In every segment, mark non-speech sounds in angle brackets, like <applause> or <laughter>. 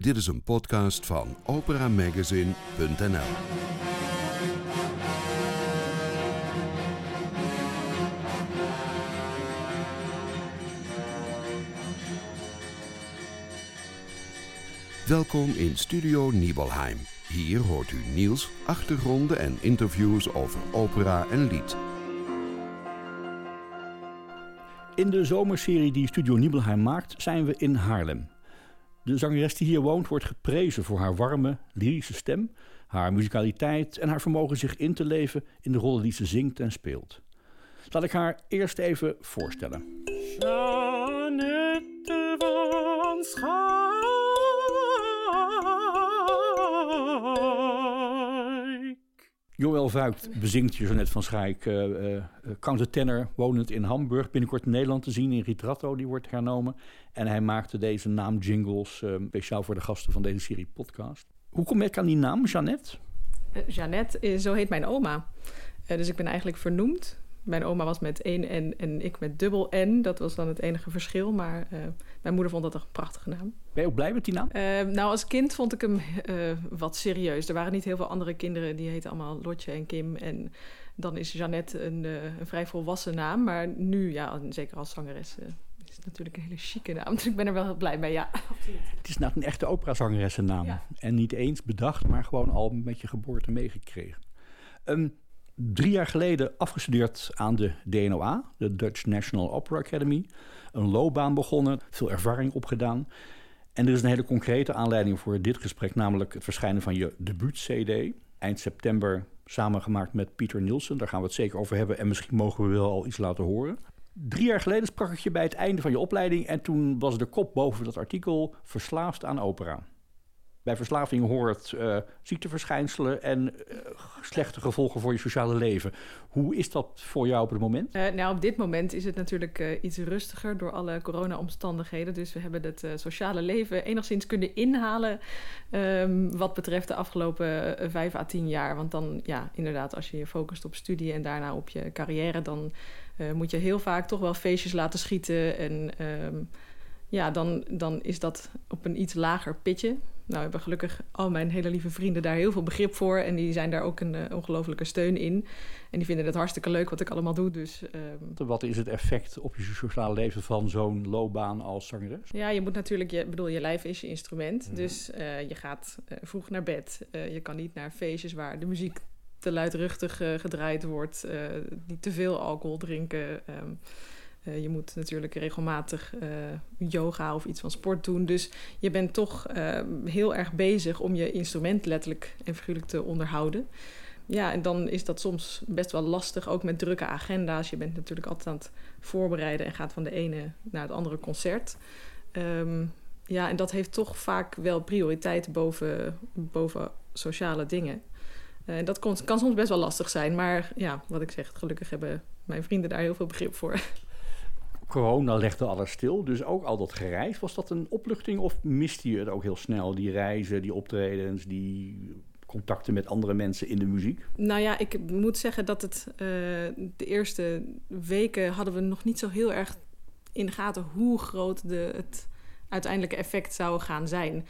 Dit is een podcast van operamagazine.nl. Welkom in Studio Nibelheim. Hier hoort u nieuws, achtergronden en interviews over opera en lied. In de zomerserie die Studio Nibelheim maakt, zijn we in Haarlem. De zangeres die hier woont wordt geprezen voor haar warme, lyrische stem, haar muzikaliteit en haar vermogen zich in te leven in de rollen die ze zingt en speelt. Laat ik haar eerst even voorstellen. Joël Vuikt bezingt hier zo net van Schaik. Uh, countertenor, wonend in Hamburg. Binnenkort in Nederland te zien in Ritratto, die wordt hernomen. En hij maakte deze naam jingles uh, speciaal voor de gasten van deze serie podcast. Hoe kom je aan die naam, Jeannette? Uh, Jeannette, zo heet mijn oma. Dus ik ben eigenlijk vernoemd. Mijn oma was met één N en ik met dubbel N. Dat was dan het enige verschil. Maar uh, mijn moeder vond dat een prachtige naam. Ben je ook blij met die naam? Uh, nou, als kind vond ik hem uh, wat serieus. Er waren niet heel veel andere kinderen. Die heten allemaal Lotje en Kim. En dan is Jeannette een, een vrij volwassen naam. Maar nu, ja, zeker als zangeres... is het natuurlijk een hele chique naam. Dus ik ben er wel heel blij mee, ja. Het is nou een echte operazangeressennaam. Ja. En niet eens bedacht, maar gewoon al met je geboorte meegekregen. Um, drie jaar geleden afgestudeerd aan de DNOA, de Dutch National Opera Academy. Een loopbaan begonnen, veel ervaring opgedaan. En er is een hele concrete aanleiding voor dit gesprek, namelijk het verschijnen van je debuut-CD. Eind september samengemaakt met Pieter Nielsen. Daar gaan we het zeker over hebben en misschien mogen we wel al iets laten horen. Drie jaar geleden sprak ik je bij het einde van je opleiding en toen was de kop boven dat artikel Verslaafd aan opera. Verslaving hoort uh, ziekteverschijnselen en uh, slechte gevolgen voor je sociale leven. Hoe is dat voor jou op het moment? Uh, nou, op dit moment is het natuurlijk iets rustiger door alle corona-omstandigheden. Dus we hebben het sociale leven enigszins kunnen inhalen um, wat betreft de afgelopen vijf à tien jaar. Want dan, ja, inderdaad, als je je focust op studie en daarna op je carrière, dan moet je heel vaak toch wel feestjes laten schieten en... Um, ja, dan, dan is dat op een iets lager pitje. Nou, hebben gelukkig al mijn hele lieve vrienden daar heel veel begrip voor. En die zijn daar ook een uh, ongelofelijke steun in. En die vinden het hartstikke leuk wat ik allemaal doe. Dus, um... Wat is het effect op je sociale leven van zo'n loopbaan als zangeres? Ja, je moet natuurlijk, je, bedoel, je lijf is je instrument. Mm. Dus uh, je gaat uh, vroeg naar bed. je kan niet naar feestjes waar de muziek te luidruchtig gedraaid wordt. niet te veel alcohol drinken. Um, uh, je moet natuurlijk regelmatig uh, yoga of iets van sport doen. Dus je bent toch uh, heel erg bezig om je instrument letterlijk en figuurlijk te onderhouden. Ja, en dan is dat soms best wel lastig, ook met drukke agenda's. Je bent natuurlijk altijd aan het voorbereiden en gaat van de ene naar het andere concert. Um, ja, en dat heeft toch vaak wel prioriteit boven, boven sociale dingen. En dat kan soms best wel lastig zijn. Maar ja, wat ik zeg, gelukkig hebben mijn vrienden daar heel veel begrip voor corona legde alles stil, dus ook al dat gereis. Was dat een opluchting of miste je het ook heel snel? Die reizen, die optredens, die contacten met andere mensen in de muziek? Nou ja, ik moet zeggen dat het uh, de eerste weken hadden we nog niet zo heel erg in de gaten hoe groot de, het uiteindelijke effect zou gaan zijn.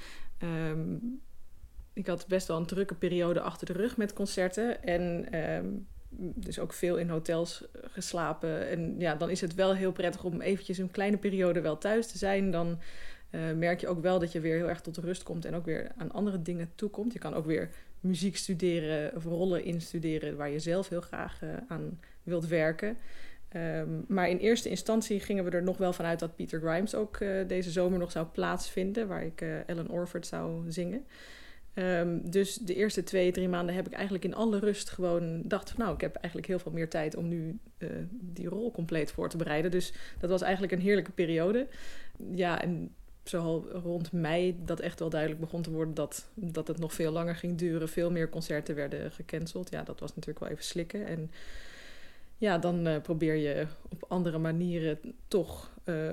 Um, ik had best wel een drukke periode achter de rug met concerten. En um, dus ook veel in hotels geslapen. En ja, dan is het wel heel prettig om eventjes een kleine periode wel thuis te zijn. Dan uh, merk je ook wel dat je weer heel erg tot rust komt en ook weer aan andere dingen toekomt. Je kan ook weer muziek studeren of rollen instuderen waar je zelf heel graag uh, aan wilt werken. Um, maar in eerste instantie gingen we er nog wel vanuit dat Peter Grimes ook uh, deze zomer nog zou plaatsvinden, waar ik Ellen Orford zou zingen. Um, dus de eerste twee, drie maanden heb ik eigenlijk in alle rust gewoon dacht van nou, ik heb eigenlijk heel veel meer tijd om nu uh, die rol compleet voor te bereiden. Dus dat was eigenlijk een heerlijke periode. Ja, en zo rond mei dat echt wel duidelijk begon te worden dat, dat het nog veel langer ging duren. Veel meer concerten werden gecanceld. Ja, dat was natuurlijk wel even slikken. En ja, dan uh, probeer je op andere manieren toch uh,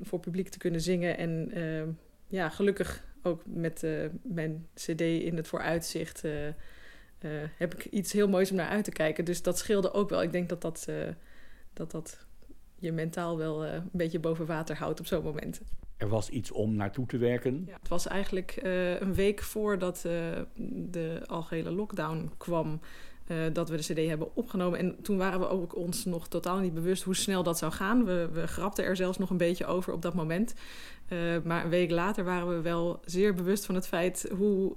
voor publiek te kunnen zingen. En ja, gelukkig ook met uh, mijn CD in het vooruitzicht uh, uh, heb ik iets heel moois om naar uit te kijken. Dus dat scheelde ook wel. Ik denk dat dat, dat, dat je mentaal wel een beetje boven water houdt op zo'n moment. Er was iets om naartoe te werken. Ja, het was eigenlijk eh, een week voordat de algehele lockdown kwam. Uh, dat we de CD hebben opgenomen. En toen waren we ook ons nog totaal niet bewust hoe snel dat zou gaan. We, we grapten er zelfs nog een beetje over op dat moment. maar een week later waren we wel zeer bewust van het feit hoe,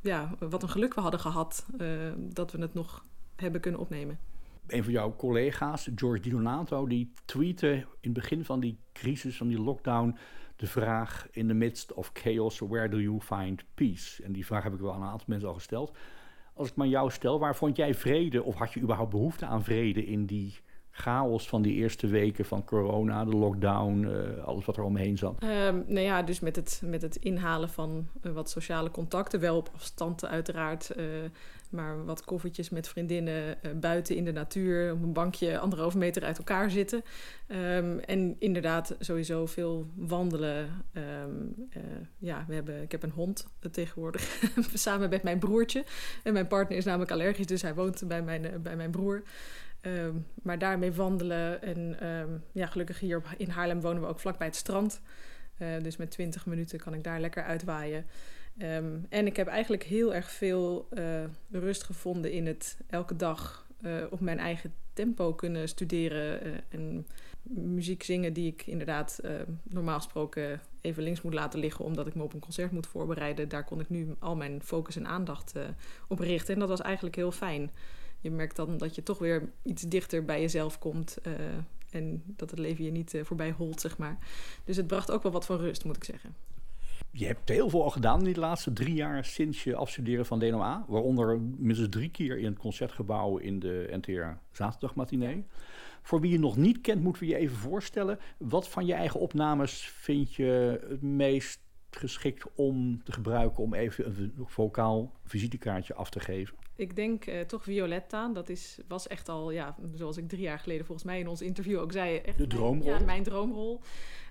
ja, wat een geluk we hadden gehad dat we het nog hebben kunnen opnemen een van jouw collega's, George Di Donato, die tweette in het begin van die crisis, van die lockdown, de vraag: In the midst of chaos, where do you find peace? En die vraag heb ik wel aan een aantal mensen al gesteld. Als ik maar jou stel, waar vond jij vrede, of had je überhaupt behoefte aan vrede in die chaos van die eerste weken van corona, de lockdown, uh, alles wat er omheen zat? Um, nou ja, dus met het, met het inhalen van uh, wat sociale contacten, wel op afstand uiteraard. Maar wat koffertjes met vriendinnen buiten in de natuur, op een bankje anderhalve meter uit elkaar zitten. Um, en inderdaad, sowieso veel wandelen. Um, ja, we hebben, ik heb een hond tegenwoordig <laughs> samen met mijn broertje. En mijn partner is namelijk allergisch, dus hij woont bij mijn, bij mijn broer. Um, maar daarmee wandelen. En ja, gelukkig hier in Haarlem wonen we ook vlakbij het strand. Dus met 20 minuten kan ik daar lekker uitwaaien. Um, en ik heb eigenlijk heel erg veel uh, rust gevonden in het elke dag uh, op mijn eigen tempo kunnen studeren. en muziek zingen die ik inderdaad normaal gesproken even links moet laten liggen omdat ik me op een concert moet voorbereiden. Daar kon ik nu al mijn focus en aandacht op richten. En dat was eigenlijk heel fijn je merkt dan dat je toch weer iets dichter bij jezelf komt. En dat het leven je niet voorbij holt, zeg maar. Dus het bracht ook wel wat van rust, moet ik zeggen. Je hebt heel veel al gedaan in de laatste drie jaar sinds je afstuderen van DNOA. Waaronder minstens drie keer in het concertgebouw in de NTR Zaterdagmatinee. Voor wie je nog niet kent, moeten we je even voorstellen. Wat van je eigen opnames vind je het meest geschikt om te gebruiken om even een vocaal visitekaartje af te geven? Ik denk uh, toch Violetta. Dat is, was echt al, ja, zoals ik drie jaar geleden volgens mij in ons interview ook zei. Echt de droomrol. Mijn, ja, mijn droomrol.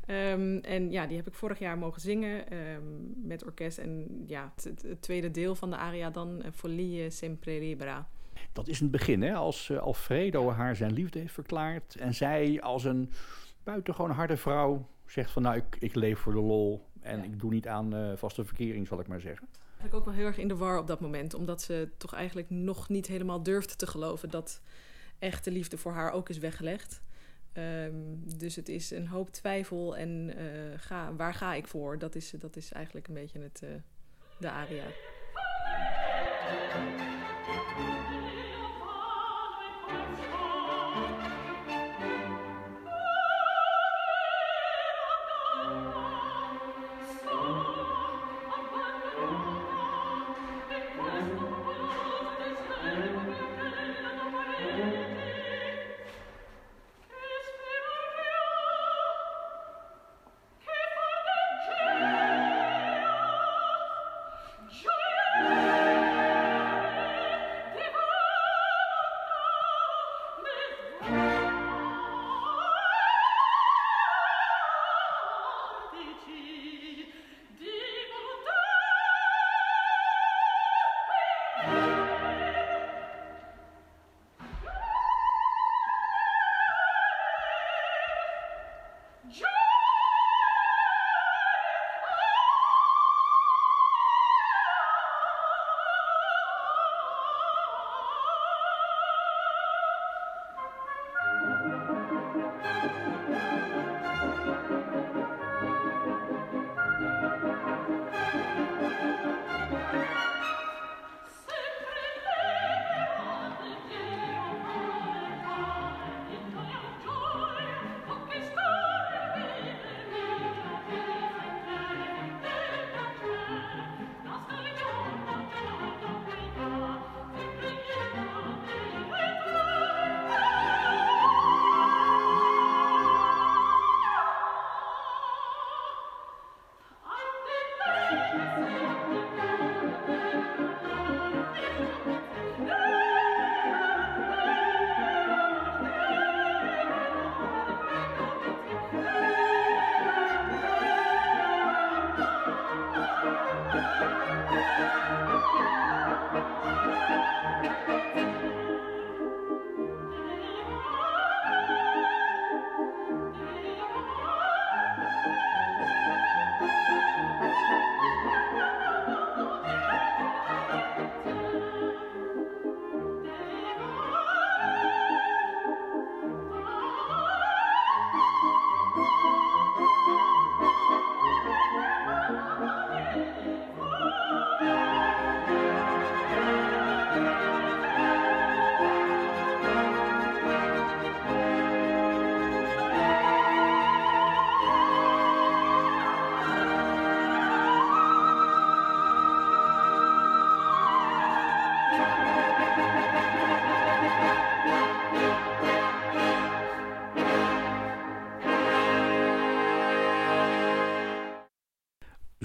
Um, en ja, die heb ik vorig jaar mogen zingen um, met orkest. En ja, het, het, tweede deel van de aria dan, uh, Folie Sempre Libera. Dat is een begin, hè? Als uh, Alfredo haar zijn liefde heeft verklaard. En zij als een buitengewoon harde vrouw zegt van... nou, ik, ik leef voor de lol en ja. ik doe niet aan vaste verkering, zal ik maar zeggen eigenlijk ook wel heel erg in de war op dat moment. Omdat ze toch eigenlijk nog niet helemaal durft te geloven dat echte liefde voor haar ook is weggelegd. Um, dus het is een hoop twijfel en uh, ga, waar ga ik voor? Dat is, dat is eigenlijk een beetje het, uh, de aria.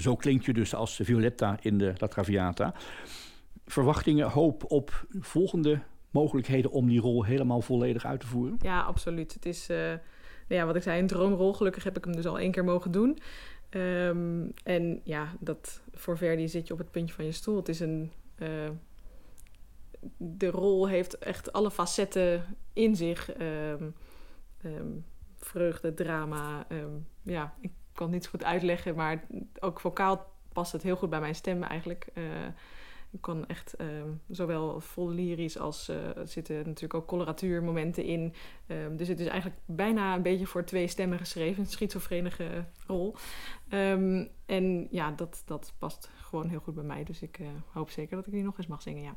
Zo klinkt je dus als Violetta in de La Traviata. Verwachtingen, hoop op volgende mogelijkheden om die rol helemaal volledig uit te voeren? Ja, absoluut. Het is, uh, ja, wat ik zei, een droomrol. Gelukkig heb ik hem dus al één keer mogen doen. Um, en ja, dat, voor Verdi zit je op het puntje van je stoel. Het is een... Uh, de rol heeft echt alle facetten in zich. Um, um, vreugde, drama. ja, ik kan niet zo goed uitleggen, maar ook vocaal past het heel goed bij mijn stem eigenlijk. Uh, ik kan echt uh, zowel vol lyrisch als uh, er zitten natuurlijk ook coloratuurmomenten in. Um, dus het is eigenlijk bijna een beetje voor twee stemmen geschreven, een schizofrenige rol. Um, en ja, dat, dat past gewoon heel goed bij mij. Dus ik uh, hoop zeker dat ik die nog eens mag zingen. Ja.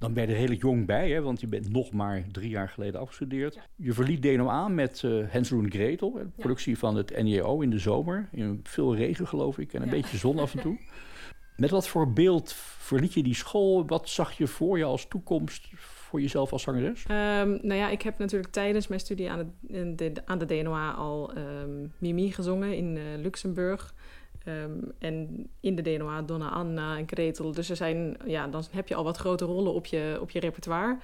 Dan ben je er heel jong bij, hè? want je bent nog maar drie jaar geleden afgestudeerd. Je verliet DNO met uh, en Gretel, de productie van het NEO in de zomer. In veel regen geloof ik en een beetje zon af en toe. <laughs> Met wat voor beeld verliet je die school? Wat zag je voor je als toekomst voor jezelf als zangeres? Um, nou ja, ik heb natuurlijk tijdens mijn studie aan de, de aan de DNOA al um, Mimi gezongen in uh, Luxemburg. Um, en in de DNOA Donna Anna en Gretel. Dus er zijn, ja, dan heb je al wat grote rollen op je, op je repertoire.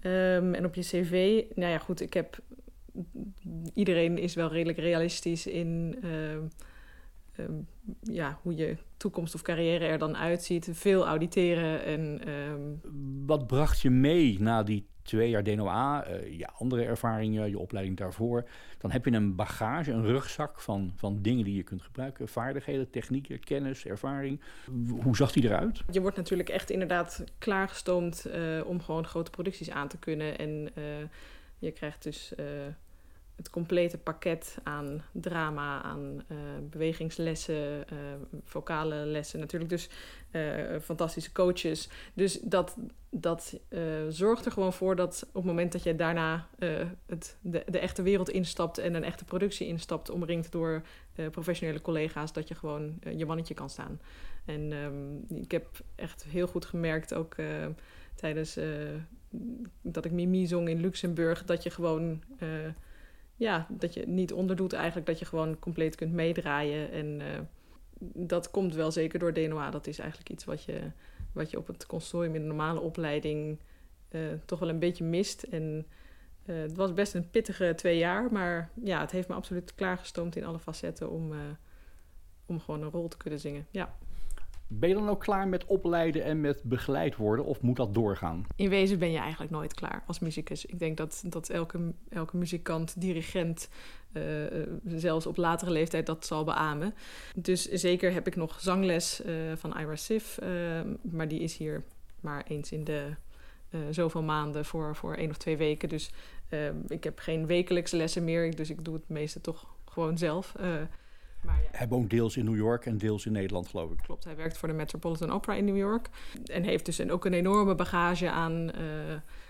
en op je cv, nou ja, goed, ik heb... Iedereen is wel redelijk realistisch in... Um, ja, hoe je toekomst of carrière er dan uitziet. Veel auditeren en... Wat bracht je mee na die twee jaar DNOA, uh, je andere ervaringen, je opleiding daarvoor? Dan heb je een bagage, een rugzak van, van dingen die je kunt gebruiken. Vaardigheden, technieken, kennis, ervaring. Hoe zag die eruit? Je wordt natuurlijk echt inderdaad klaargestoomd uh, om gewoon grote producties aan te kunnen. En uh, je krijgt dus het complete pakket aan drama, aan bewegingslessen, uh, vocale lessen natuurlijk. Dus fantastische coaches. Dus dat, dat zorgt er gewoon voor dat op het moment dat je daarna het, de, echte wereld instapt en een echte productie instapt, omringd door professionele collega's, dat je gewoon je mannetje kan staan. En um, ik heb echt heel goed gemerkt, ook tijdens dat ik Mimi zong in Luxemburg, dat je gewoon ja, dat je niet onderdoet eigenlijk, dat je gewoon compleet kunt meedraaien. En dat komt wel zeker door DNOA. Dat is eigenlijk iets wat je, wat je op het consortium in de normale opleiding uh, toch wel een beetje mist. En uh, het was best een pittige twee jaar, maar ja, het heeft me absoluut klaargestoomd in alle facetten om, om gewoon een rol te kunnen zingen. Ja. Ben je dan ook klaar met opleiden en met begeleid worden of moet dat doorgaan? In wezen ben je eigenlijk nooit klaar als muzikus. Ik denk dat, dat elke, elke muzikant, dirigent, uh, zelfs op latere leeftijd dat zal beamen. Dus zeker heb ik nog zangles uh, van Ira Sif, maar die is hier maar eens in de zoveel maanden voor, voor één of twee weken. Dus ik heb geen wekelijkse lessen meer, dus ik doe het meeste toch gewoon zelf. Maar ja. Hij woont deels in New York en deels in Nederland, geloof ik. Klopt, hij werkt voor de Metropolitan Opera in New York. En heeft dus ook een enorme bagage aan uh,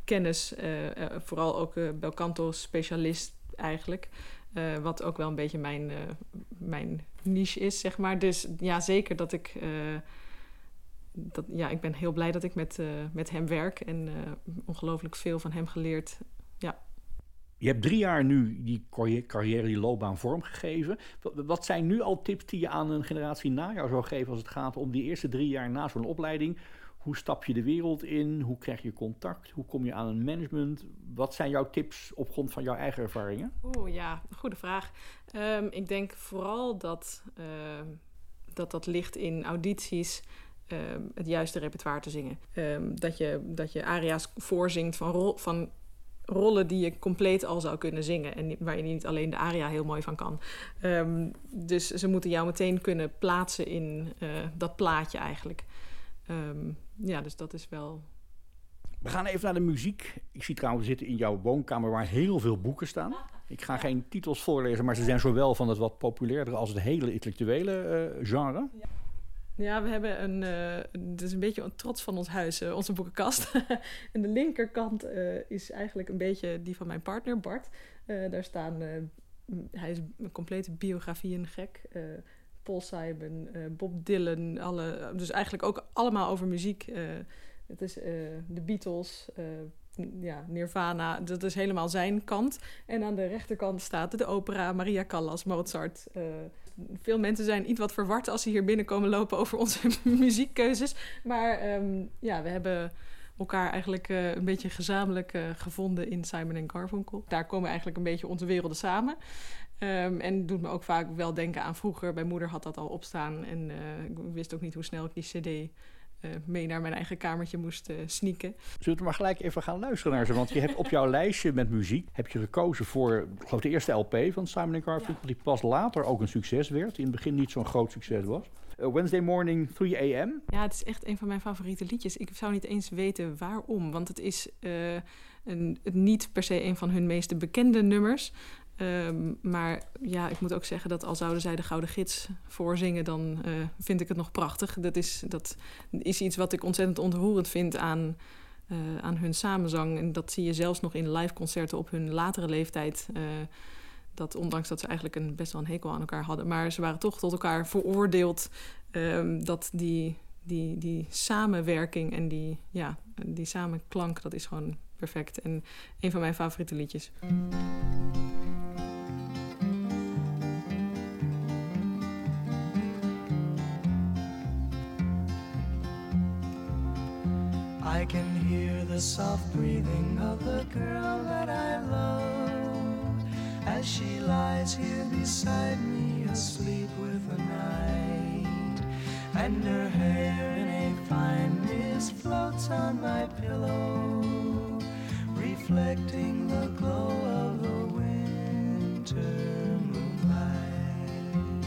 kennis. Uh, uh, vooral ook belcanto-specialist eigenlijk. wat ook wel een beetje mijn, mijn niche is, zeg maar. Dus ja, zeker dat ik... dat, ja, ik ben heel blij dat ik met, met hem werk. En ongelooflijk veel van hem geleerd. Ja. Je hebt drie jaar nu die carrière, die loopbaan vormgegeven. Wat zijn nu al tips die je aan een generatie na jou zou geven als het gaat om die eerste drie jaar na zo'n opleiding? Hoe stap je de wereld in? Hoe krijg je contact? Hoe kom je aan een management? Wat zijn jouw tips op grond van jouw eigen ervaringen? Oeh ja, goede vraag. Um, ik denk vooral dat, uh, dat dat ligt in audities. Um, het juiste repertoire te zingen. Dat, je, dat je aria's voorzingt van, van rollen die je compleet al zou kunnen zingen. En waar je niet alleen de aria heel mooi van kan. Um, dus ze moeten jou meteen kunnen plaatsen in uh, dat plaatje eigenlijk. Um, ja, dus dat is wel. We gaan even naar de muziek. Ik zie trouwens zitten in jouw woonkamer waar heel veel boeken staan. Ik ga geen titels voorlezen, maar ze zijn zowel van het wat populairdere als het hele intellectuele uh, genre. Ja. Ja, we hebben een. Uh, het is een beetje een trots van ons huis, uh, onze boekenkast. <laughs> en de linkerkant uh, is eigenlijk een beetje die van mijn partner, Bart. daar staan. hij is een complete biografieën gek. Paul Simon, Bob Dylan, alle, dus eigenlijk ook allemaal over muziek. het is de Beatles, ja, Nirvana, dat is helemaal zijn kant. En aan de rechterkant staat de opera, Maria Callas, Mozart, veel mensen zijn iets wat verward als ze hier binnenkomen lopen over onze <laughs> muziekkeuzes. Maar ehm, ja, we hebben elkaar eigenlijk uh, een beetje gezamenlijk uh, gevonden in Simon Garfunkel. Daar komen eigenlijk een beetje onze werelden samen. Um, en doet me ook vaak wel denken aan vroeger. Mijn moeder had dat al opstaan en uh, ik wist ook niet hoe snel ik die cd uh, mee naar mijn eigen kamertje moest uh, sneaken. Zullen we maar gelijk even gaan luisteren naar ze? Want je hebt op jouw lijstje met muziek heb je gekozen voor geloof, de eerste LP van Simon Garfunkel, ja. die pas later ook een succes werd. Die in het begin niet zo'n groot succes was. Uh, Wednesday Morning 3 a.m. Ja, het is echt een van mijn favoriete liedjes. Ik zou niet eens weten waarom, want het is een, niet per se een van hun meest bekende nummers. Um, maar ja, ik moet ook zeggen dat al zouden zij de Gouden Gids voorzingen, dan uh, vind ik het nog prachtig. Dat is, dat is iets wat ik ontzettend ontroerend vind aan, uh, aan hun samenzang. En dat zie je zelfs nog in live concerten op hun latere leeftijd. Uh, dat ondanks dat ze eigenlijk een, best wel een hekel aan elkaar hadden, maar ze waren toch tot elkaar veroordeeld. Um, dat die, die, die samenwerking en die, ja, die samenklank, dat is gewoon perfect. En een van mijn favoriete liedjes. I can hear the soft breathing of the girl that I love as she lies here beside me, asleep with the night, and her hair in a fine mist floats on my pillow, reflecting the glow of the winter. Moonlight.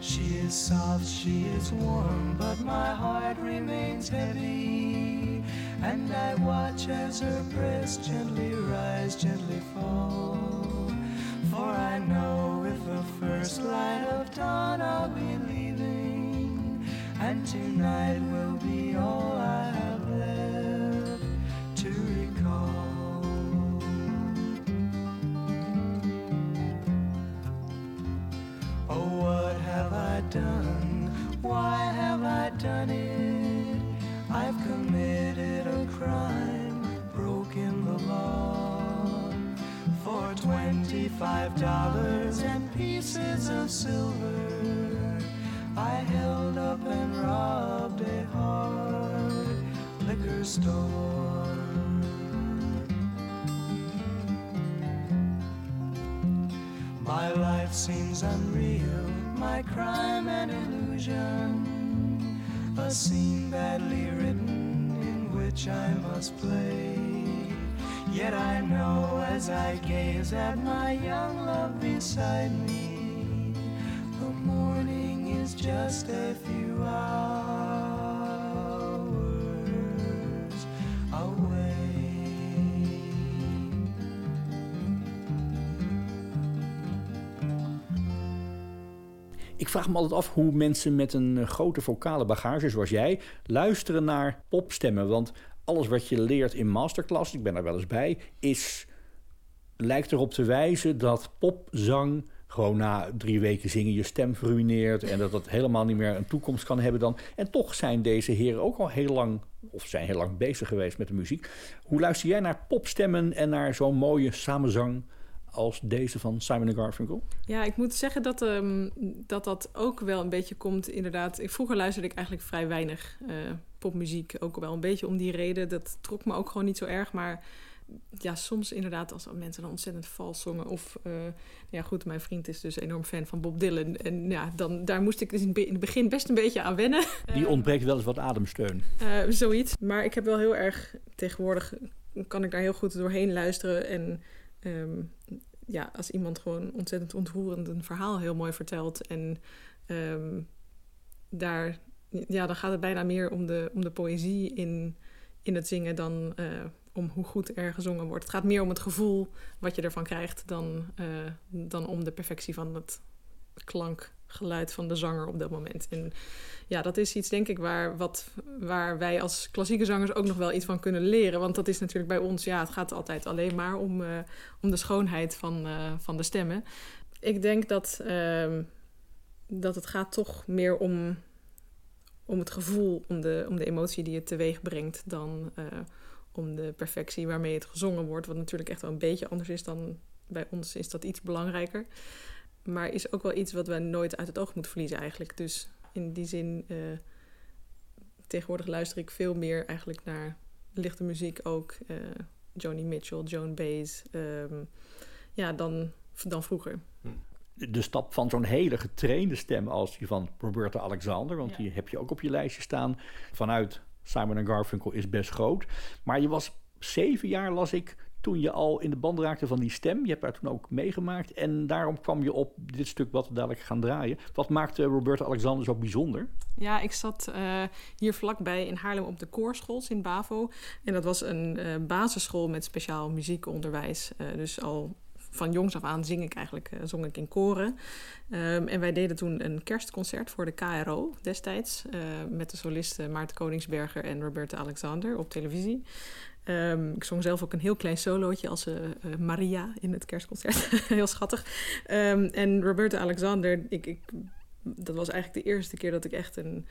She is soft, she is warm, but my heart remains heavy. And I watch as her breast gently rise, gently fall. For I know with the first light of dawn I'll be leaving, and tonight will be all twenty-five dollars and pieces of silver, I held up and robbed a hard liquor store. My life seems unreal, my crime an illusion, a scene badly written in which I must play. Yet I know as I gaze at my young love beside me, the morning is just a few hours away. Ik vraag me altijd af hoe mensen met een uh, grote vocale bagage zoals jij luisteren naar popstemmen. Want alles wat je leert in masterclass, ik ben daar wel eens bij, is, lijkt erop te wijzen dat popzang gewoon na drie weken zingen je stem verruineert en dat dat helemaal niet meer een toekomst kan hebben dan. En toch zijn deze heren ook al heel lang, of zijn heel lang bezig geweest met de muziek. Hoe luister jij naar popstemmen en naar zo'n mooie samenzang als deze van Simon Garfunkel? Ja, ik moet zeggen dat, um, dat dat ook wel een beetje komt inderdaad. Vroeger luisterde ik eigenlijk vrij weinig uh, popmuziek. Ook wel een beetje om die reden. Dat trok me ook gewoon niet zo erg. Maar ja, soms inderdaad als mensen dan ontzettend vals zongen. Of, uh, ja goed, mijn vriend is dus enorm fan van Bob Dylan. En ja, dan, daar moest ik dus in het begin best een beetje aan wennen. Die ontbreekt wel eens wat ademsteun. Uh, zoiets. Maar ik heb wel heel erg, tegenwoordig kan ik daar heel goed doorheen luisteren. En um, ja, als iemand gewoon ontzettend ontroerend een verhaal heel mooi vertelt. En um, daar, ja, dan gaat het bijna meer om de, om de poëzie in, in het zingen dan uh, om hoe goed er gezongen wordt. Het gaat meer om het gevoel wat je ervan krijgt dan, uh, dan om de perfectie van het klankgeluid van de zanger op dat moment. En ja, dat is iets denk ik waar, wat, waar wij als klassieke zangers ook nog wel iets van kunnen leren. Want dat is natuurlijk bij ons, ja, het gaat altijd alleen maar om, uh, om de schoonheid van, uh, van de stemmen. Ik denk dat, uh, dat het gaat toch meer om, om het gevoel, om de, om de emotie die het teweeg brengt, dan om de perfectie waarmee het gezongen wordt. Wat natuurlijk echt wel een beetje anders is dan bij ons is dat iets belangrijker. Maar is ook wel iets wat we nooit uit het oog moeten verliezen eigenlijk. Dus in die zin, uh, tegenwoordig luister ik veel meer eigenlijk naar lichte muziek ook. Uh, Joni Mitchell, Joan Baez. Um, ja, dan, dan vroeger. De stap van zo'n hele getrainde stem als die van Roberta Alexander, want die heb je ook op je lijstje staan, vanuit Simon Garfunkel is best groot. Maar je was zeven jaar, las ik, toen je al in de band raakte van die stem. Je hebt daar toen ook meegemaakt. En daarom kwam je op dit stuk wat we dadelijk gaan draaien. Wat maakte Roberta Alexander zo bijzonder? Ja, ik zat uh, hier vlakbij in Haarlem op de koorschool, Sint Bavo. En dat was een uh, basisschool met speciaal muziekonderwijs. Dus al van jongs af aan zing ik eigenlijk, uh, zong ik in koren. Um, en wij deden toen een kerstconcert voor de KRO destijds. Uh, met de solisten Maarten Koningsberger en Roberta Alexander op televisie. Um, ik zong zelf ook een heel klein solootje als uh, Maria in het kerstconcert. <laughs> heel schattig. Um, en Roberta Alexander, ik, ik, dat was eigenlijk de eerste keer dat ik echt een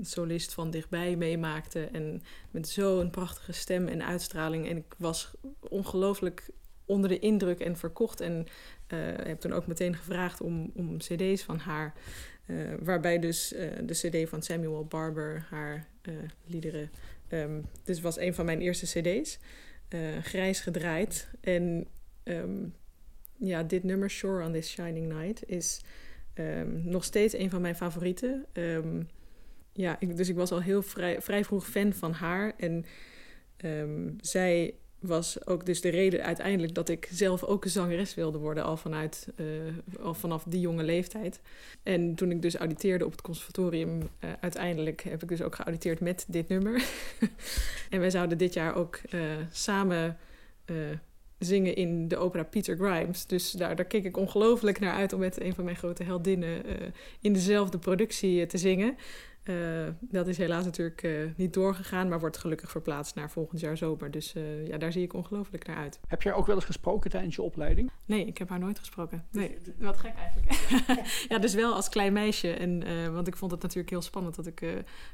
solist van dichtbij meemaakte. En met zo'n prachtige stem en uitstraling. En ik was ongelooflijk onder de indruk en verkocht. En uh, heb toen ook meteen gevraagd om, om cd's van haar. Uh, waarbij dus uh, de cd van Samuel Barber haar liederen... Um, dus was een van mijn eerste cd's. grijs gedraaid. En um, ja, dit nummer, Shore on This Shining Night, is um, nog steeds een van mijn favorieten. ja, ik, dus ik was al heel vrij, vrij vroeg fan van haar. En zij was ook dus de reden uiteindelijk dat ik zelf ook een zangeres wilde worden, al, vanuit, uh, al vanaf die jonge leeftijd. En toen ik dus auditeerde op het conservatorium, uh, uiteindelijk heb ik dus ook geauditeerd met dit nummer. <laughs> en wij zouden dit jaar ook uh, samen zingen in de opera Peter Grimes. Dus daar, daar keek ik ongelooflijk naar uit om met een van mijn grote heldinnen in dezelfde productie te zingen. Uh, dat is helaas natuurlijk uh, niet doorgegaan, maar wordt gelukkig verplaatst naar volgend jaar zomer. Dus uh, ja, daar zie ik ongelooflijk naar uit. Heb je haar ook wel eens gesproken tijdens je opleiding? Nee, ik heb haar nooit gesproken. Nee, wat gek eigenlijk. <laughs> ja, dus wel als klein meisje. En, want ik vond het natuurlijk heel spannend dat ik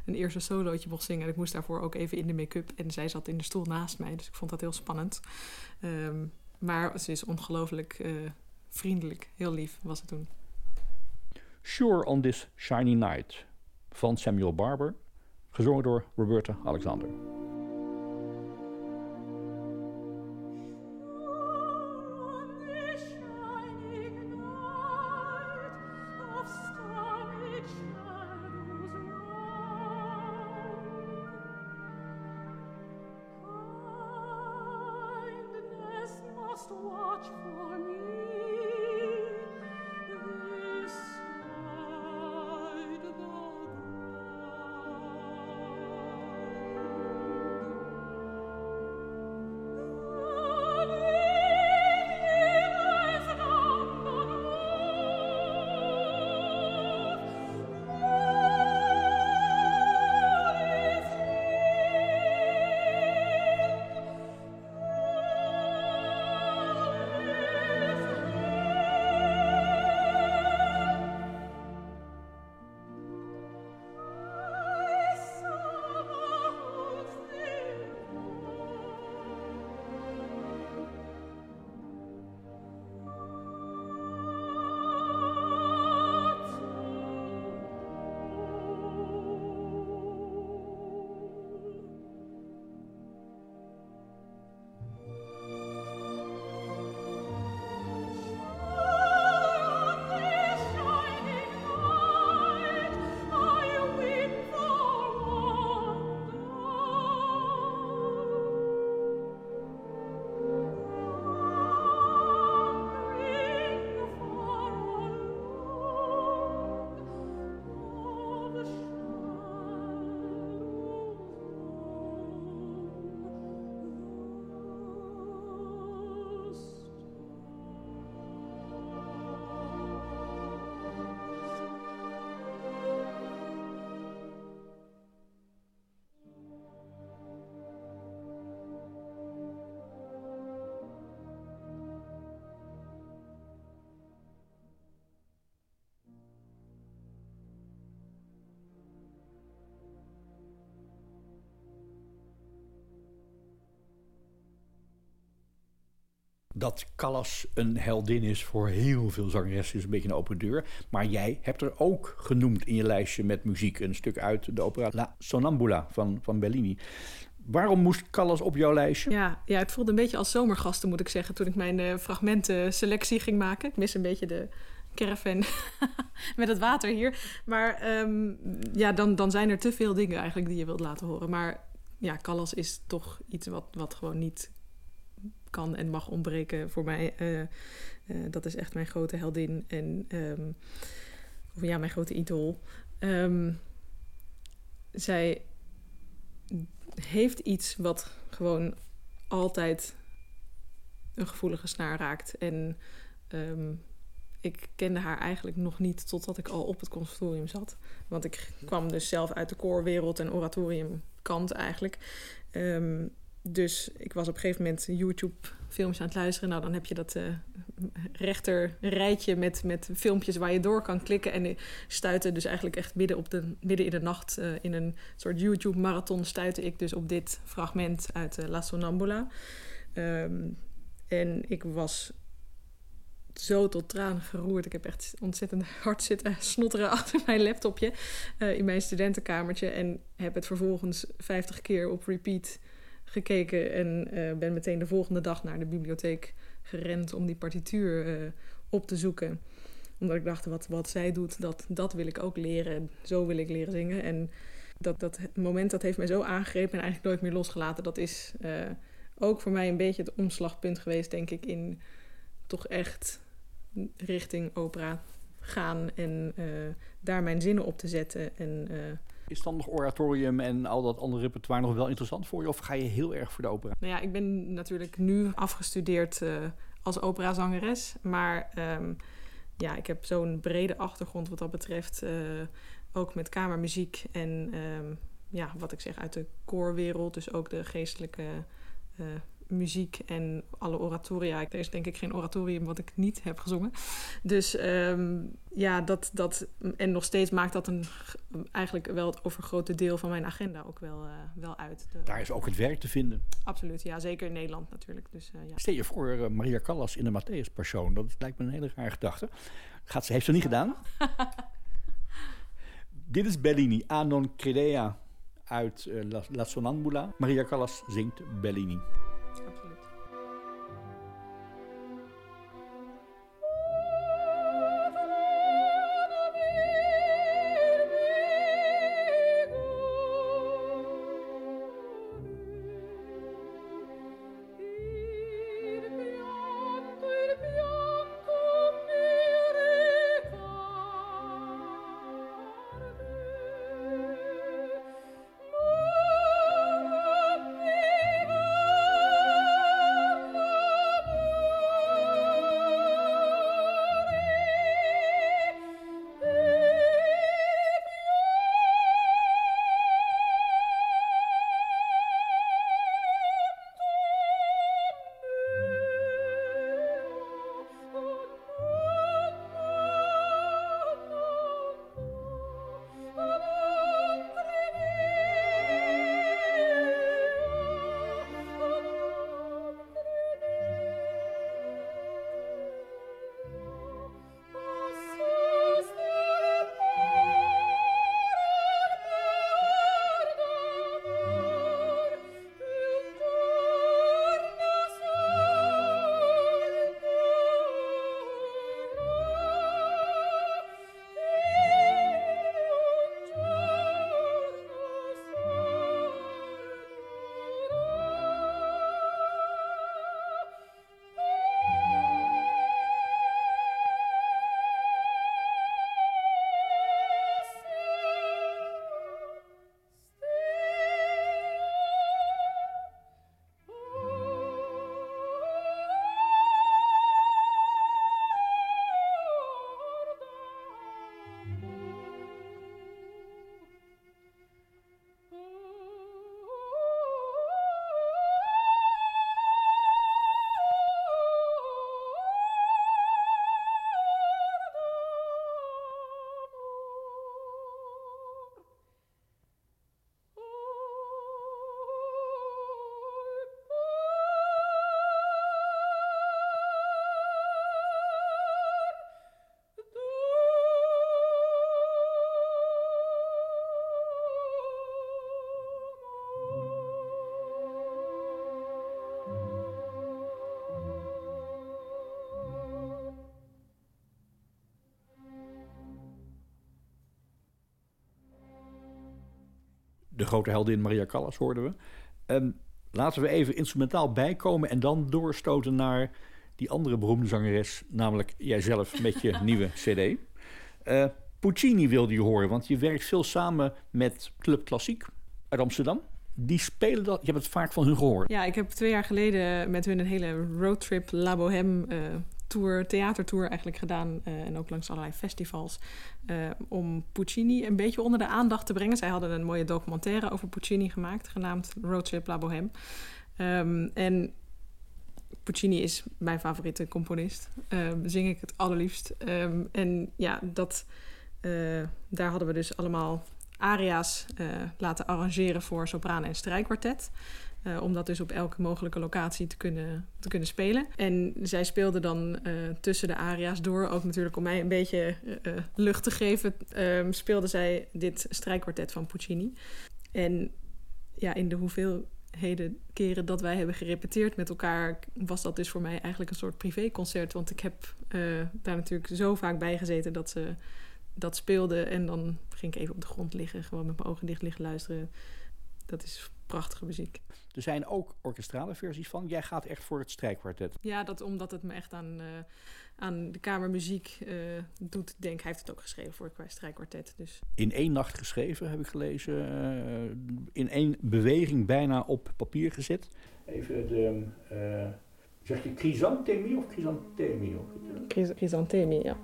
een eerste solootje mocht zingen. En ik moest daarvoor ook even in de make-up. En zij zat in de stoel naast mij, dus ik vond dat heel spannend. Um, maar ze is ongelooflijk vriendelijk, heel lief was het toen. Sure on this shiny night van Samuel Barber, gezongen door Roberta Alexander. Dat Callas een heldin is voor heel veel zangeressen is een beetje een open deur. Maar jij hebt er ook genoemd in je lijstje met muziek een stuk uit de opera La Sonnambula van, van Bellini. Waarom moest Callas op jouw lijstje? Ja, ja, het voelde een beetje als zomergasten, moet ik zeggen, toen ik mijn uh, fragmentenselectie ging maken. Ik mis een beetje de caravan <laughs> met het water hier. Maar um, ja, dan, dan zijn er te veel dingen eigenlijk die je wilt laten horen. Maar ja, Callas is toch iets wat, wat gewoon niet kan en mag ontbreken voor mij. Uh, uh, dat is echt mijn grote heldin en um, of ja, mijn grote idool. Um, zij heeft iets wat gewoon altijd een gevoelige snaar raakt. En um, ik kende haar eigenlijk nog niet totdat ik al op het conservatorium zat. Want ik kwam dus zelf uit de koorwereld en oratoriumkant eigenlijk. Dus ik was op een gegeven moment YouTube-filmpjes aan het luisteren. Nou, dan heb je dat uh, rechter rijtje met, met filmpjes waar je door kan klikken. En ik stuitte dus eigenlijk echt midden, op de, midden in de nacht uh, in een soort YouTube-marathon... stuitte ik dus op dit fragment uit La Sonnambula. Um, en ik was zo tot tranen geroerd. Ik heb echt ontzettend hard zitten snotteren <laughs> achter mijn laptopje in mijn studentenkamertje. En heb het vervolgens 50 keer op repeat gekeken. En uh, ben meteen de volgende dag naar de bibliotheek gerend om die partituur uh, op te zoeken. Omdat ik dacht, wat, wat zij doet, dat, dat wil ik ook leren. Zo wil ik leren zingen. En dat, dat moment dat heeft mij zo aangegrepen en eigenlijk nooit meer losgelaten. Dat is ook voor mij een beetje het omslagpunt geweest, denk ik, in toch echt richting opera gaan en daar mijn zinnen op te zetten. En, is dan nog oratorium en al dat andere repertoire nog wel interessant voor je? Of ga je heel erg voor de opera? Nou ja, ik ben natuurlijk nu afgestudeerd uh, als operazangeres. Maar um, ja, ik heb zo'n brede achtergrond wat dat betreft. ook met kamermuziek en um, ja, wat ik zeg uit de koorwereld. Dus ook de geestelijke muziek en alle oratoria. Er is denk ik geen oratorium wat ik niet heb gezongen. Dus um, ja, dat, dat... En nog steeds maakt dat een, eigenlijk wel het overgrote deel van mijn agenda ook wel, uh, wel uit. De... Daar is ook het werk te vinden. Absoluut, ja. Zeker in Nederland natuurlijk. Dus, uh, ja. Stel je voor uh, Maria Callas in de Matthäus Passion. Dat lijkt me een hele rare gedachte. Gaat ze, heeft ze niet gedaan? <laughs> Dit is Bellini, Anon Credea uit La, La Sonnambula. Maria Callas zingt Bellini. De grote heldin Maria Callas hoorden we. Ehm, laten we even instrumentaal bijkomen en dan doorstoten naar die andere beroemde zangeres, namelijk jijzelf met je <laughs> nieuwe CD. Uh, Puccini wilde je horen, want je werkt veel samen met Club Klassiek uit Amsterdam. Die spelen dat, je hebt het vaak van hun gehoord. Ja, ik heb twee jaar geleden met hun een hele roadtrip La Bohème uh, tour, theatertour eigenlijk gedaan. Uh, en ook langs allerlei festivals. Uh, om Puccini een beetje onder de aandacht te brengen. Zij hadden een mooie documentaire over Puccini gemaakt, genaamd Roadtrip La Bohème. Um, en Puccini is mijn favoriete componist. Um, zing ik het allerliefst. Um, en ja, dat, uh, daar hadden we dus allemaal aria's laten arrangeren voor sopraan en strijkkwartet. Uh, om dat dus op elke mogelijke locatie te kunnen, te kunnen spelen. En zij speelde dan uh, tussen de aria's door, ook natuurlijk om mij een beetje uh, lucht te geven, ehm, speelde zij dit strijkkwartet van Puccini. En ja, in de hoeveelheden keren dat wij hebben gerepeteerd met elkaar, was dat dus voor mij eigenlijk een soort privéconcert. Want ik heb daar natuurlijk zo vaak bij gezeten dat ze dat speelde. En dan ging ik even op de grond liggen, gewoon met mijn ogen dicht liggen luisteren. Dat is prachtige muziek. Er zijn ook orkestrale versies van. Jij gaat echt voor het strijkkwartet. Ja, dat omdat het me echt aan, uh, aan de kamermuziek uh, doet. Denk, hij heeft het ook geschreven voor het strijkkwartet. Dus. In één nacht geschreven, heb ik gelezen. Uh, in één beweging bijna op papier gezet. Even de... zeg je chrysanthemie of chrysanthemie? Chrysanthemie, ja.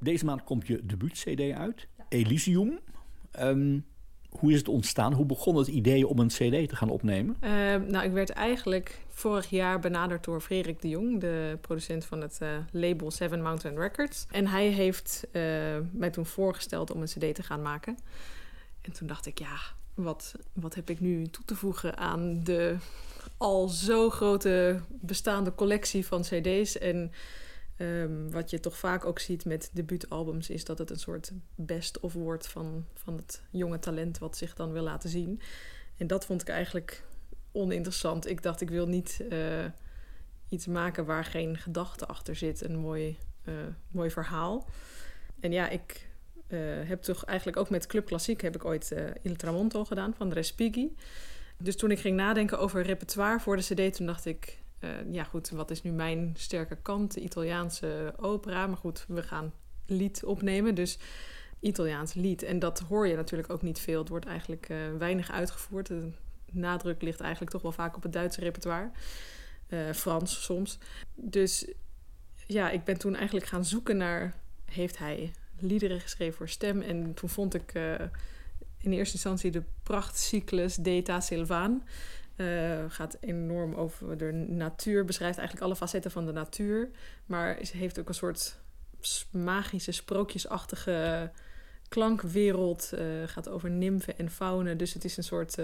Deze maand komt je debuut-CD uit, Elysium. Ehm, hoe is het ontstaan? Hoe begon het idee om een CD te gaan opnemen? Ehm, nou, ik werd eigenlijk vorig jaar benaderd door Frederik de Jong, de producent van het eh, label Seven Mountain Records. En hij heeft eh, mij toen voorgesteld om een CD te gaan maken. En toen dacht ik, ja, wat, wat heb ik nu toe te voegen aan de al zo grote bestaande collectie van CD's? En ehm, wat je toch vaak ook ziet met debuutalbums, is dat het een soort best-of wordt van, van het jonge talent wat zich dan wil laten zien. En dat vond ik eigenlijk oninteressant. Ik dacht, ik wil niet eh, iets maken waar geen gedachte achter zit. Een mooi, eh, mooi verhaal. En ja, ik uh, heb toch eigenlijk ook met Club Klassiek heb ik ooit Il Tramonto gedaan van Respighi. Dus toen ik ging nadenken over repertoire voor de CD, toen dacht ik, ja goed, wat is nu mijn sterke kant? De Italiaanse opera. Maar goed, we gaan lied opnemen. Dus Italiaans lied. En dat hoor je natuurlijk ook niet veel. Het wordt eigenlijk weinig uitgevoerd nadruk ligt eigenlijk toch wel vaak op het Duitse repertoire. Uh, Frans soms. Dus ja, ik ben toen eigenlijk gaan zoeken naar... heeft hij liederen geschreven voor stem? En toen vond ik in eerste instantie de prachtcyclus Deta Silvaan. Uh, gaat enorm over de natuur, beschrijft eigenlijk alle facetten van de natuur. Maar heeft ook een soort magische, sprookjesachtige klankwereld. Uh, gaat over nymfen en faunen. Dus het is een soort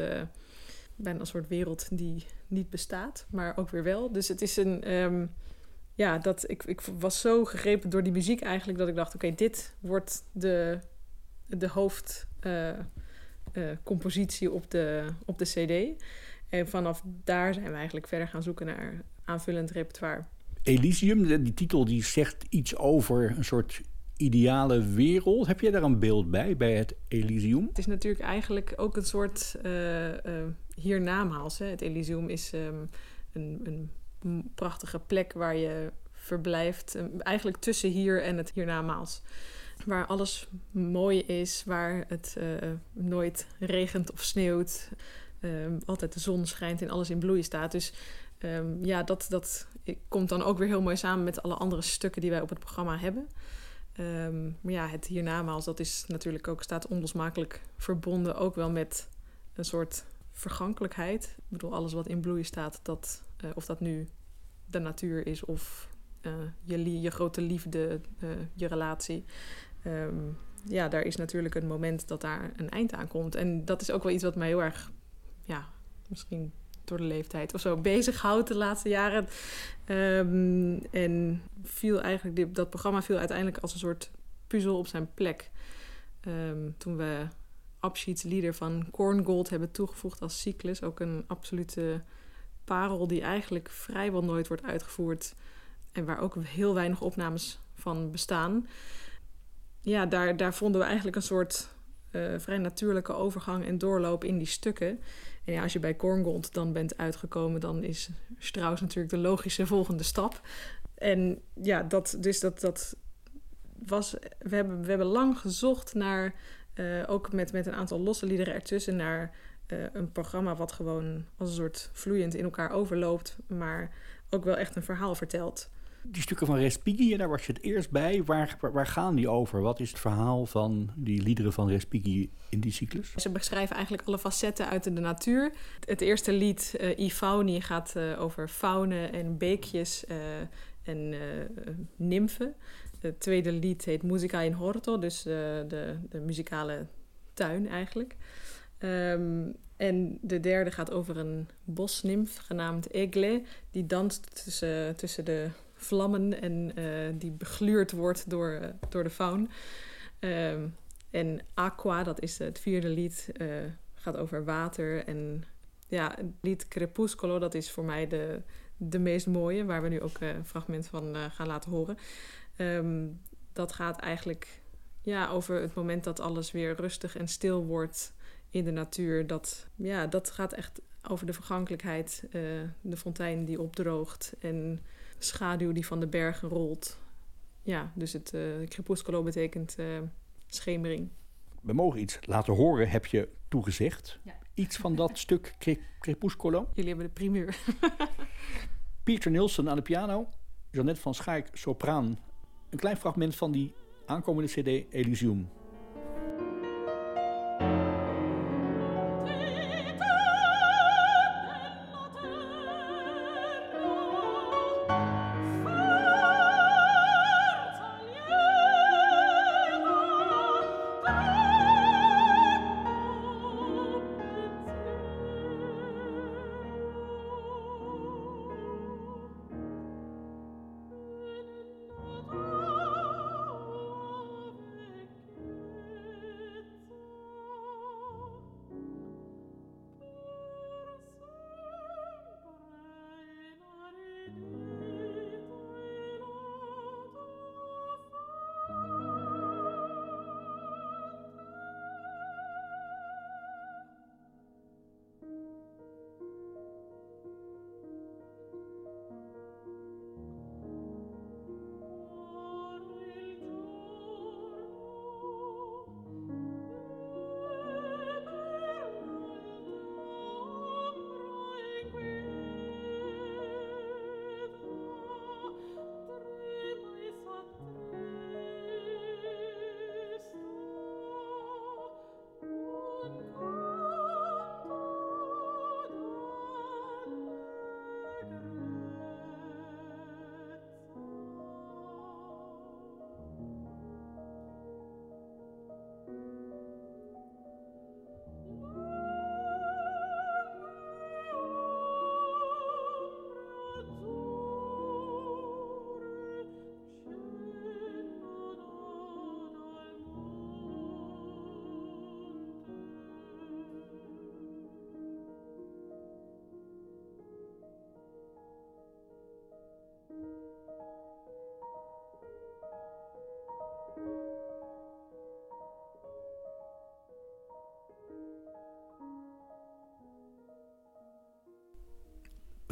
bijna een soort wereld die niet bestaat, maar ook weer wel. Dus het is een. Um, ja, dat, ik, ik was zo gegrepen door die muziek eigenlijk dat ik dacht: oké, dit wordt de, de hoofdcompositie op, de, op de CD. En vanaf daar zijn we eigenlijk verder gaan zoeken naar aanvullend repertoire. Elysium, die titel die zegt iets over een soort ideale wereld. Heb jij daar een beeld bij, bij het Elysium? Het is natuurlijk eigenlijk ook een soort uh, uh, hiernamaals. Hè. Het Elysium is um, een, een, prachtige plek waar je verblijft. Um, eigenlijk tussen hier en het hiernamaals. Waar alles mooi is, waar het uh, nooit regent of sneeuwt. Um, altijd de zon schijnt en alles in bloei staat. Dus ja, dat, dat komt dan ook weer heel mooi samen met alle andere stukken die wij op het programma hebben. Um, maar ja, het hiernamaals, dat is natuurlijk ook, staat onlosmakelijk verbonden ook wel met een soort vergankelijkheid. Ik bedoel, alles wat in bloei staat, dat, uh, of dat nu de natuur is of uh, je, je grote liefde, uh, je relatie. Ja, daar is natuurlijk een moment dat daar een eind aan komt. En dat is ook wel iets wat mij heel erg, ja, misschien door de leeftijd of zo bezighoudt de laatste jaren. Um, en viel eigenlijk, dat programma viel uiteindelijk als een soort puzzel op zijn plek. Um, toen we Abschiedslieder van Korngold hebben toegevoegd als cyclus. Ook een absolute parel die eigenlijk vrijwel nooit wordt uitgevoerd. En waar ook heel weinig opnames van bestaan. Ja, daar, daar vonden we eigenlijk een soort uh, vrij natuurlijke overgang en doorloop in die stukken. En ja, als je bij Korngold dan bent uitgekomen, dan is Strauss natuurlijk de logische volgende stap. En ja, dat, dus dat, dat was. We hebben, we hebben lang gezocht naar, uh, ook met, met een aantal losse liederen ertussen, naar uh, een programma wat gewoon als een soort vloeiend in elkaar overloopt, maar ook wel echt een verhaal vertelt die stukken van Respighi, daar was je het eerst bij. Waar, waar gaan die over? Wat is het verhaal van die liederen van Respighi in die cyclus? Ze beschrijven eigenlijk alle facetten uit de natuur. Het eerste lied, uh, I Fauni, gaat uh, over faunen en beekjes uh, en nymfen. Het tweede lied heet Musica in Horto, dus de, de muzikale tuin eigenlijk. Um, en de derde gaat over een bosnimf genaamd Egle, die danst tussen, tussen de vlammen en uh, die begluurd wordt door, uh, door de faun. Um, en Aqua, dat is het vierde lied, uh, gaat over water. En ja, het lied Crepuscolo, dat is voor mij de, de meest mooie, waar we nu ook een fragment van gaan laten horen. Um, dat gaat eigenlijk ja, over het moment dat alles weer rustig en stil wordt in de natuur. Dat, ja, dat gaat echt over de vergankelijkheid, de fontein die opdroogt en schaduw die van de bergen rolt. Ja, dus het uh, crepusculo betekent uh, schemering. We mogen iets laten horen, heb je toegezegd. Ja. Iets van dat stuk cre crepusculo. Jullie hebben de primeur. <laughs> Pieter Nilsson aan de piano. Jeannette van Schaik, sopraan. Een klein fragment van die aankomende CD Elysium.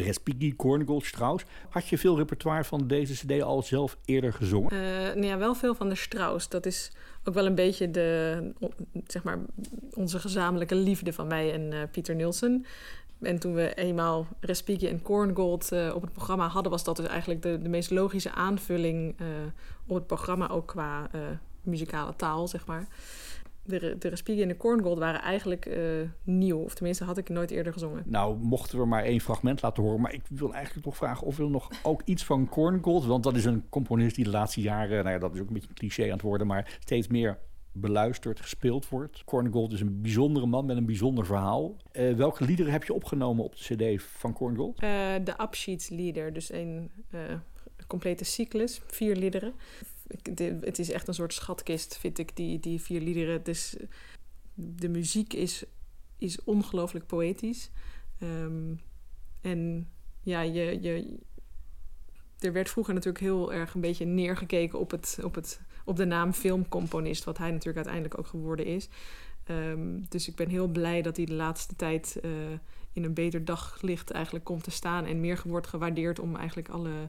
Respighi, Korngold, Strauss. Had je veel repertoire van deze cd al zelf eerder gezongen? Uh, nou ja, wel veel van de Strauss. Dat is ook wel een beetje de, zeg maar, onze gezamenlijke liefde van mij en uh, Pieter Nielsen. En toen we eenmaal Respighi en Korngold uh, op het programma hadden... was dat dus eigenlijk de, de meest logische aanvulling op het programma... ook qua muzikale taal, zeg maar de, de Respighi en de Korngold waren eigenlijk uh, nieuw. Of tenminste, had ik nooit eerder gezongen. Nou, mochten we maar één fragment laten horen. Maar ik wil eigenlijk toch vragen of we nog ook iets van Korngold... want dat is een componist die de laatste jaren... nou ja, dat is ook een beetje een cliché aan het worden... maar steeds meer beluisterd, gespeeld wordt. Korngold is een bijzondere man met een bijzonder verhaal. Uh, welke liederen heb je opgenomen op de cd van Korngold? Uh, de Abschiedslieder, dus een complete cyclus, vier liederen het is echt een soort schatkist, vind ik, die, die vier liederen. Dus de muziek is, is ongelooflijk poëtisch. Um, en ja, je, je, er werd vroeger natuurlijk heel erg een beetje neergekeken op, het, op, het, op de naam filmcomponist, wat hij natuurlijk uiteindelijk ook geworden is. Um, dus ik ben heel blij dat hij de laatste tijd uh, in een beter daglicht eigenlijk komt te staan en meer wordt gewaardeerd om eigenlijk alle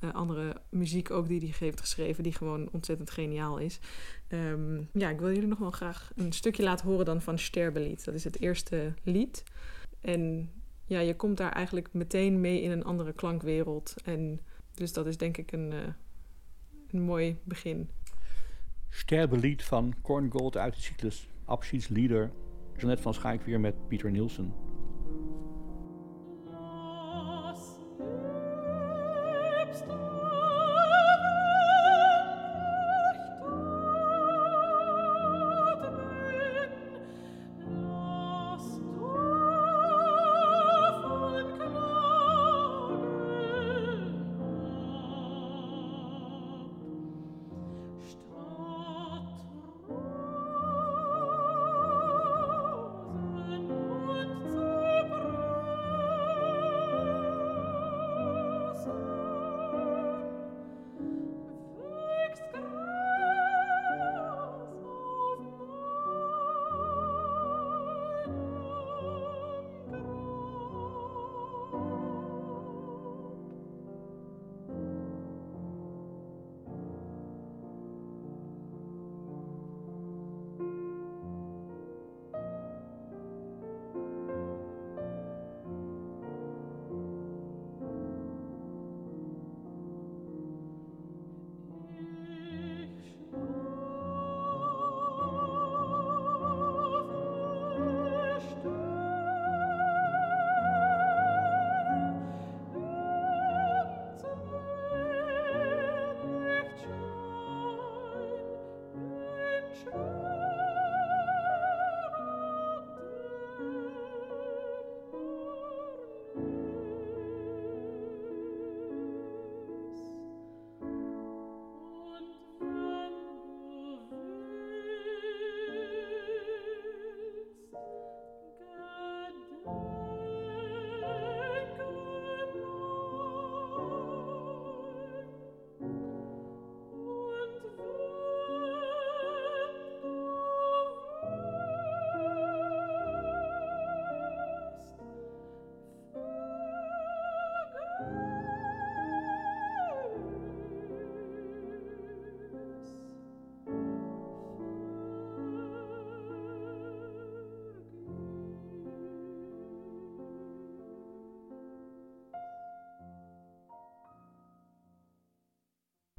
uh, andere muziek ook die hij heeft geschreven, die gewoon ontzettend geniaal is. Um, ja, ik wil jullie nog wel graag een stukje laten horen dan van Sterbelied. Dat is het eerste lied. En ja, je komt daar eigenlijk meteen mee in een andere klankwereld. En dus dat is denk ik een, uh, een mooi begin. Sterbelied van Korngold uit de cyclus Abschiedslieder. Jeanette van Schaik weer met Pieter Nielsen.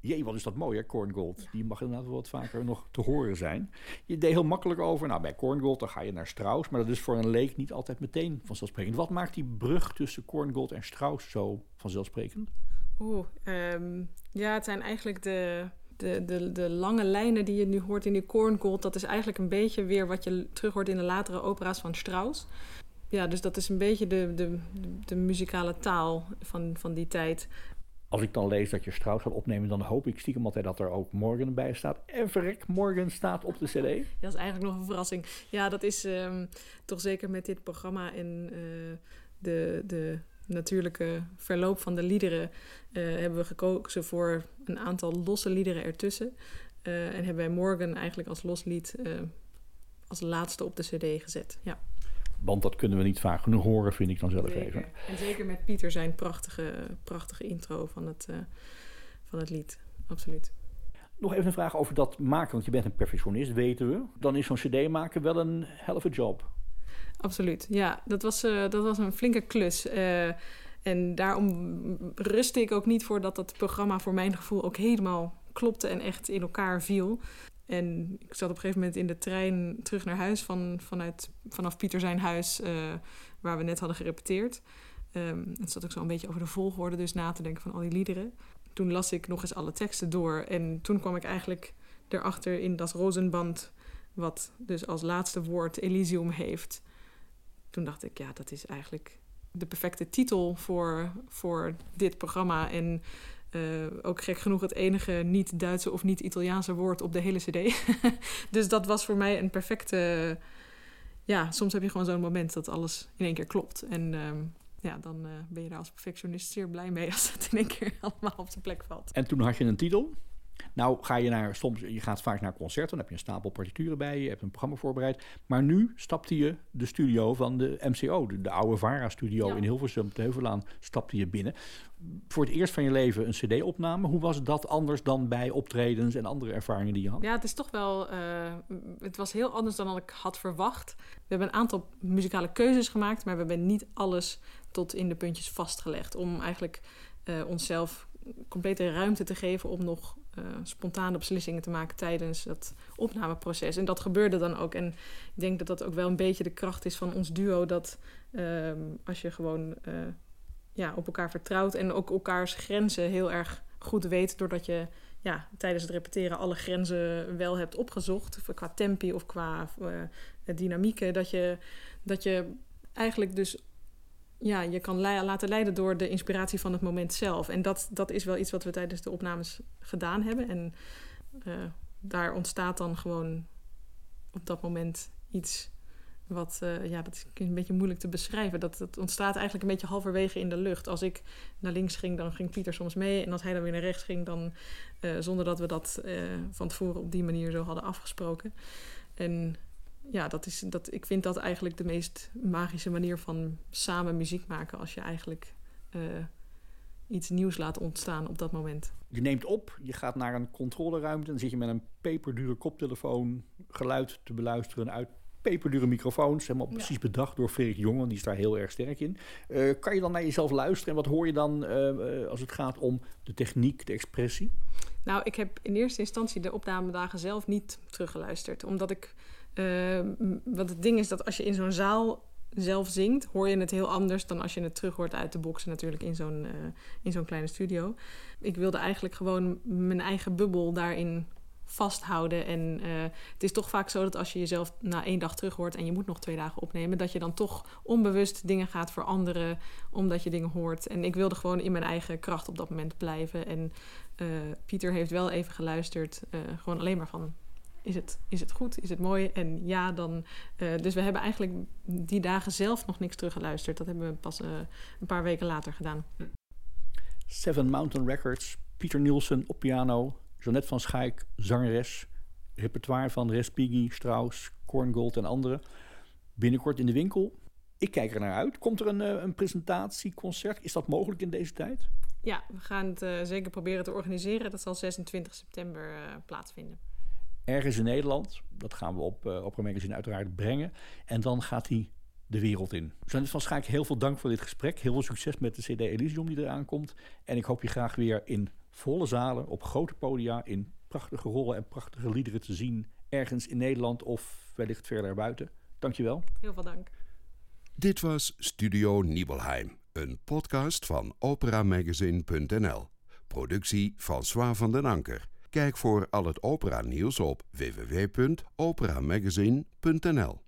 Jee, wat is dat mooi, hè, Korngold. Die mag inderdaad wel wat vaker nog te horen zijn. Je deed heel makkelijk over. Nou, bij Korngold dan ga je naar Strauss. Maar dat is voor een leek niet altijd meteen vanzelfsprekend. Wat maakt die brug tussen Korngold en Strauss zo vanzelfsprekend? Oeh, ehm, ja, het zijn eigenlijk de, de, de, de lange lijnen die je nu hoort in die Korngold. Dat is eigenlijk een beetje weer wat je terug hoort in de latere opera's van Strauss. Ja, dus dat is een beetje de, de, de muzikale taal van, van die tijd. Als ik dan lees dat je Strauss gaat opnemen, dan hoop ik stiekem altijd dat er ook Morgan bij staat. En verrek, Morgan staat op de cd. Dat is eigenlijk nog een verrassing. Ja, dat is ehm, toch zeker met dit programma en eh, de, de natuurlijke verloop van de liederen... eh, hebben we gekozen voor een aantal losse liederen ertussen. Eh, en hebben wij Morgan eigenlijk als los lied als laatste op de cd gezet. Ja. Want dat kunnen we niet vaak genoeg horen, vind ik dan zelf even. En zeker met Pieter zijn prachtige, prachtige intro van het, eh, van het lied. Absoluut. Nog even een vraag over dat maken, want je bent een perfectionist, weten we. Dan is zo'n cd maken wel een a job. Absoluut. Ja, dat was, eh, dat was een flinke klus. Eh, en daarom rustte ik ook niet voor dat programma voor mijn gevoel ook helemaal klopte en echt in elkaar viel. En ik zat op een gegeven moment in de trein terug naar huis van, vanuit, vanaf Pieter zijn huis, eh, waar we net hadden gerepeteerd. Ehm en zat ik zo een beetje over de volgorde dus na te denken van al die liederen. Toen las ik nog eens alle teksten door en toen kwam ik eigenlijk erachter in das Rozenband, wat dus als laatste woord Elysium heeft. Toen dacht ik, ja, dat is eigenlijk de perfecte titel voor, voor dit programma. En eh, ook gek genoeg het enige niet-Duitse of niet-Italiaanse woord op de hele CD. <laughs> dus dat was voor mij een perfecte. Ja, soms heb je gewoon zo'n moment dat alles in één keer klopt. En ehm, ja, dan eh, ben je daar als perfectionist zeer blij mee <laughs> als het in één keer <laughs> allemaal op zijn plek valt. En toen had je een titel. Nou ga je naar, soms, je gaat vaak naar concerten, dan heb je een stapel partituren bij je, je hebt een programma voorbereid. Maar nu stapte je de studio van de MCO, de, de oude VARA-studio Ja. in Hilversum, de Heuvelaan, stapte je binnen. Voor het eerst van je leven een cd-opname. Hoe was dat anders dan bij optredens en andere ervaringen die je had? Ja, het is toch wel. eh, het was heel anders dan ik had verwacht. We hebben een aantal muzikale keuzes gemaakt, maar we hebben niet alles tot in de puntjes vastgelegd. Om eigenlijk eh, onszelf complete ruimte te geven om nog eh, spontane beslissingen te maken tijdens dat opnameproces. En dat gebeurde dan ook. En ik denk dat dat ook wel een beetje de kracht is van ons duo. Dat ehm, als je gewoon eh, ja, op elkaar vertrouwt en ook elkaars grenzen heel erg goed weet, doordat je ja, tijdens het repeteren alle grenzen wel hebt opgezocht, qua tempi of qua eh, dynamieken, dat je, dat je eigenlijk dus ja, je kan laten leiden door de inspiratie van het moment zelf. En dat, dat is wel iets wat we tijdens de opnames gedaan hebben. En eh, daar ontstaat dan gewoon op dat moment iets wat, eh, ja, dat is een beetje moeilijk te beschrijven. Dat, dat ontstaat eigenlijk een beetje halverwege in de lucht. Als ik naar links ging, dan ging Pieter soms mee. En als hij dan weer naar rechts ging, dan eh, zonder dat we dat van tevoren op die manier zo hadden afgesproken. En ja, dat is, dat, ik vind dat eigenlijk de meest magische manier van samen muziek maken. Als je eigenlijk eh, iets nieuws laat ontstaan op dat moment. Je neemt op, je gaat naar een controleruimte. Dan zit je met een peperdure koptelefoon geluid te beluisteren uit peperdure microfoons. Helemaal Ja. precies bedacht door Freek Jong, want die is daar heel erg sterk in. Eh, kan je dan naar jezelf luisteren? En wat hoor je dan eh, als het gaat om de techniek, de expressie? Nou, ik heb in eerste instantie de opnamedagen zelf niet teruggeluisterd. Omdat ik. M- want het ding is dat als je in zo'n zaal zelf zingt, hoor je het heel anders dan als je het terug hoort uit de boxen, natuurlijk in zo'n eh, in zo'n kleine studio. Ik wilde eigenlijk gewoon mijn eigen bubbel daarin vasthouden. En eh, het is toch vaak zo dat als je jezelf na één dag terug hoort en je moet nog twee dagen opnemen, dat je dan toch onbewust dingen gaat veranderen omdat je dingen hoort. En ik wilde gewoon in mijn eigen kracht op dat moment blijven. En eh, Pieter heeft wel even geluisterd, gewoon alleen maar van. Is het, is het goed? Is het mooi? En ja, dan. eh, dus we hebben eigenlijk die dagen zelf nog niks teruggeluisterd. Dat hebben we pas eh, een paar weken later gedaan. Seven Mountain Records, Pieter Nielsen op piano, Jeannette van Schaik, zangeres, repertoire van Respighi, Strauss, Korngold en anderen. Binnenkort in de winkel. Ik kijk er naar uit. Komt er een, eh, een presentatieconcert? Is dat mogelijk in deze tijd? Ja, we gaan het zeker proberen te organiseren. Dat zal 26 september plaatsvinden. Ergens in Nederland. Dat gaan we op uh, Opera Magazine uiteraard brengen. En dan gaat hij de wereld in. Jeannette van Schaik, heel veel dank voor dit gesprek. Heel veel succes met de CD Elysium die eraan komt. En ik hoop je graag weer in volle zalen op grote podia in prachtige rollen en prachtige liederen te zien ergens in Nederland of wellicht verder buiten. Dankjewel. Heel veel dank. Dit was Studio Nibelheim, een podcast van operamagazine.nl. Productie François van den Anker. Kijk voor al het opera nieuws op www.operamagazine.nl.